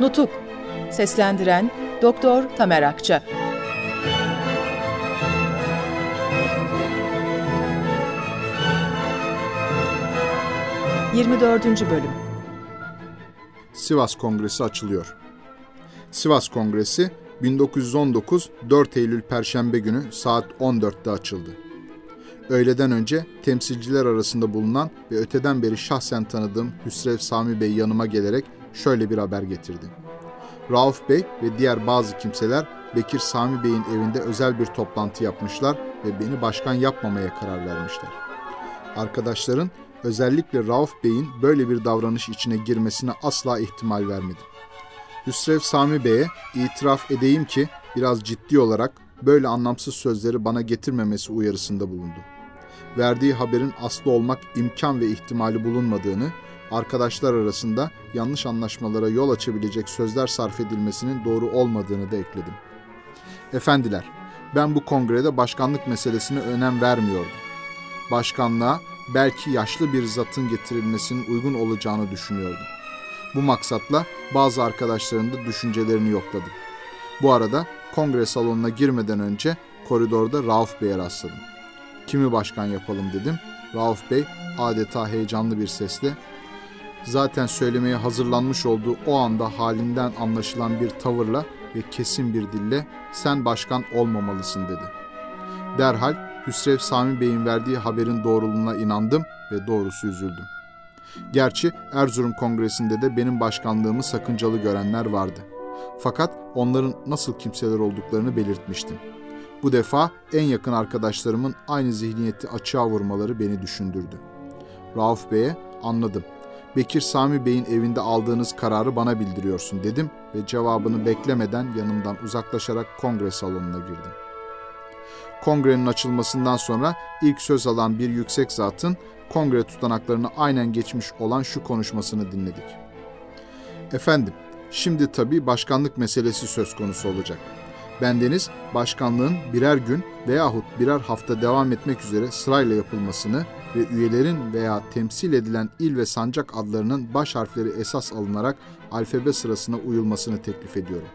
Nutuk Seslendiren Doktor Tamer Akça 24. Bölüm Sivas Kongresi açılıyor. Sivas Kongresi 1919 4 Eylül Perşembe günü saat 14'te açıldı. Öğleden önce temsilciler arasında bulunan ve öteden beri şahsen tanıdığım Hüsrev Sami Bey yanıma gelerek şöyle bir haber getirdi. Rauf Bey ve diğer bazı kimseler Bekir Sami Bey'in evinde özel bir toplantı yapmışlar ve beni başkan yapmamaya karar vermişler. Arkadaşların özellikle Rauf Bey'in böyle bir davranış içine girmesine asla ihtimal vermedim. Hüsrev Sami Bey'e itiraf edeyim ki biraz ciddi olarak böyle anlamsız sözleri bana getirmemesi uyarısında bulundu. Verdiği haberin aslı olmak imkan ve ihtimali bulunmadığını, arkadaşlar arasında yanlış anlaşmalara yol açabilecek sözler sarf edilmesinin doğru olmadığını da ekledim. Efendiler, ben bu kongrede başkanlık meselesine önem vermiyordum. Başkanlığa belki yaşlı bir zatın getirilmesinin uygun olacağını düşünüyordum. Bu maksatla bazı arkadaşların da düşüncelerini yokladım. Bu arada kongre salonuna girmeden önce koridorda Rauf Bey'e rastladım. Kimi başkan yapalım dedim. Rauf Bey adeta heyecanlı bir sesle zaten söylemeye hazırlanmış olduğu o anda halinden anlaşılan bir tavırla ve kesin bir dille sen başkan olmamalısın dedi. Derhal Hüsrev Sami Bey'in verdiği haberin doğruluğuna inandım ve doğrusu üzüldüm. Gerçi Erzurum Kongresi'nde de benim başkanlığımı sakıncalı görenler vardı. Fakat onların nasıl kimseler olduklarını belirtmiştim. Bu defa en yakın arkadaşlarımın aynı zihniyeti açığa vurmaları beni düşündürdü. Rauf Bey'e anladım. Bekir Sami Bey'in evinde aldığınız kararı bana bildiriyorsun dedim ve cevabını beklemeden yanımdan uzaklaşarak kongre salonuna girdim. Kongrenin açılmasından sonra ilk söz alan bir yüksek zatın kongre tutanaklarını aynen geçmiş olan şu konuşmasını dinledik. Efendim, şimdi tabii başkanlık meselesi söz konusu olacak. Bendeniz başkanlığın birer gün veyahut birer hafta devam etmek üzere sırayla yapılmasını ve üyelerin veya temsil edilen il ve sancak adlarının baş harfleri esas alınarak alfabe sırasına uyulmasını teklif ediyorum.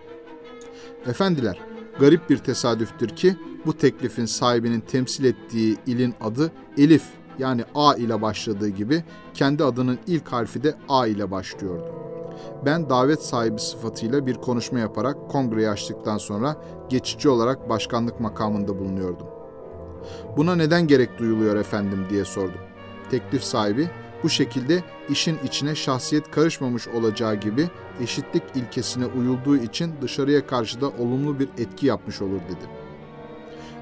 Efendiler, garip bir tesadüftür ki bu teklifin sahibinin temsil ettiği ilin adı Elif yani A ile başladığı gibi kendi adının ilk harfi de A ile başlıyordu. Ben davet sahibi sıfatıyla bir konuşma yaparak kongreyi açtıktan sonra geçici olarak başkanlık makamında bulunuyordum. Buna neden gerek duyuluyor efendim diye sordum. Teklif sahibi bu şekilde işin içine şahsiyet karışmamış olacağı gibi eşitlik ilkesine uyulduğu için dışarıya karşı da olumlu bir etki yapmış olur dedi.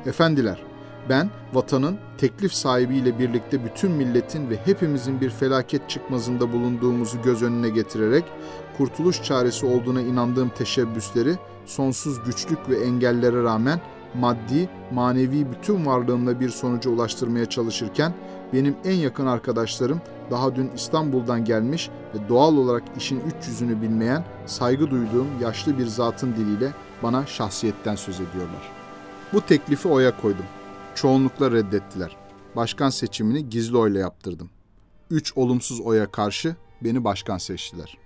Efendiler, ben vatanın teklif sahibiyle birlikte bütün milletin ve hepimizin bir felaket çıkmazında bulunduğumuzu göz önüne getirerek kurtuluş çaresi olduğuna inandığım teşebbüsleri sonsuz güçlük ve engellere rağmen maddi, manevi bütün varlığımla bir sonuca ulaştırmaya çalışırken benim en yakın arkadaşlarım daha dün İstanbul'dan gelmiş ve doğal olarak işin üç yüzünü bilmeyen, saygı duyduğum yaşlı bir zatın diliyle bana şahsiyetten söz ediyorlar. Bu teklifi oya koydum. Çoğunlukla reddettiler. Başkan seçimini gizli oyla yaptırdım. Üç olumsuz oya karşı beni başkan seçtiler.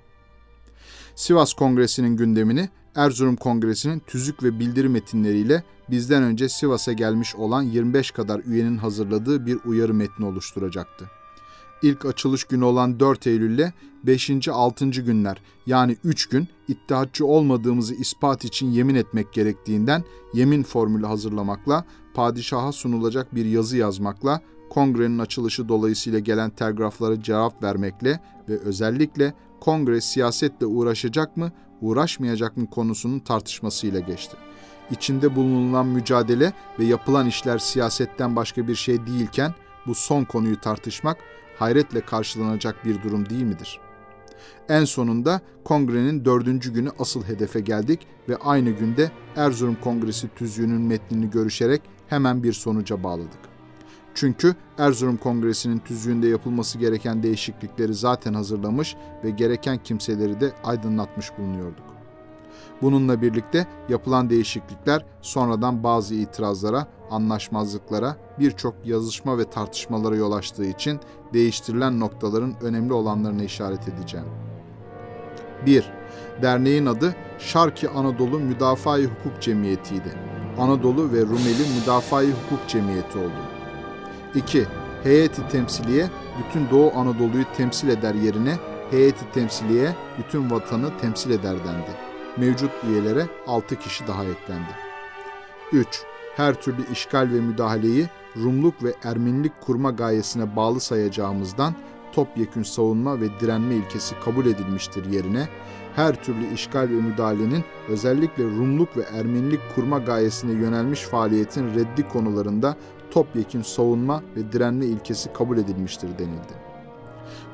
Sivas Kongresi'nin gündemini Erzurum Kongresi'nin tüzük ve bildiri metinleriyle bizden önce Sivas'a gelmiş olan 25 kadar üyenin hazırladığı bir uyarı metni oluşturacaktı. İlk açılış günü olan 4 Eylül'le 5. 6. günler yani 3 gün iddiatçı olmadığımızı ispat için yemin etmek gerektiğinden yemin formülü hazırlamakla, padişaha sunulacak bir yazı yazmakla, kongrenin açılışı dolayısıyla gelen telgraflara cevap vermekle ve özellikle kongre siyasetle uğraşacak mı, uğraşmayacak mı konusunun tartışmasıyla geçti. İçinde bulunulan mücadele ve yapılan işler siyasetten başka bir şey değilken bu son konuyu tartışmak hayretle karşılanacak bir durum değil midir? En sonunda kongrenin dördüncü günü asıl hedefe geldik ve aynı günde Erzurum Kongresi tüzüğünün metnini görüşerek hemen bir sonuca bağladık. Çünkü Erzurum Kongresi'nin tüzüğünde yapılması gereken değişiklikleri zaten hazırlamış ve gereken kimseleri de aydınlatmış bulunuyorduk. Bununla birlikte yapılan değişiklikler sonradan bazı itirazlara, anlaşmazlıklara, birçok yazışma ve tartışmalara yol açtığı için değiştirilen noktaların önemli olanlarına işaret edeceğim. 1. Derneğin adı Şarki Anadolu Müdafaa-i Hukuk Cemiyeti'ydi. Anadolu ve Rumeli Müdafaa-i Hukuk Cemiyeti oldu. 2. Heyeti temsiliye bütün Doğu Anadolu'yu temsil eder yerine heyeti temsiliye bütün vatanı temsil eder dendi. Mevcut üyelere 6 kişi daha eklendi. 3. Her türlü işgal ve müdahaleyi Rumluk ve Ermenilik kurma gayesine bağlı sayacağımızdan topyekün savunma ve direnme ilkesi kabul edilmiştir yerine her türlü işgal ve müdahalenin özellikle Rumluk ve Ermenilik kurma gayesine yönelmiş faaliyetin reddi konularında topyekün savunma ve direnme ilkesi kabul edilmiştir denildi.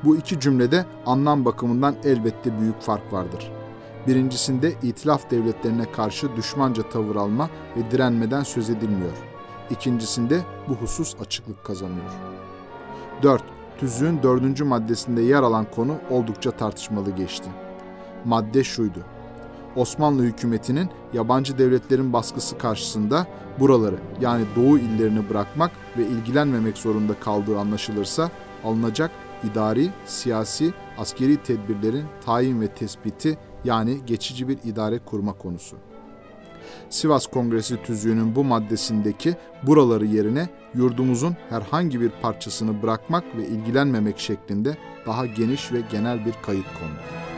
Bu iki cümlede anlam bakımından elbette büyük fark vardır. Birincisinde itilaf devletlerine karşı düşmanca tavır alma ve direnmeden söz edilmiyor. İkincisinde bu husus açıklık kazanıyor. 4. Tüzüğün dördüncü maddesinde yer alan konu oldukça tartışmalı geçti. Madde şuydu. Osmanlı hükümetinin yabancı devletlerin baskısı karşısında buraları yani doğu illerini bırakmak ve ilgilenmemek zorunda kaldığı anlaşılırsa alınacak idari, siyasi, askeri tedbirlerin tayin ve tespiti yani geçici bir idare kurma konusu. Sivas Kongresi tüzüğünün bu maddesindeki buraları yerine yurdumuzun herhangi bir parçasını bırakmak ve ilgilenmemek şeklinde daha geniş ve genel bir kayıt kondu.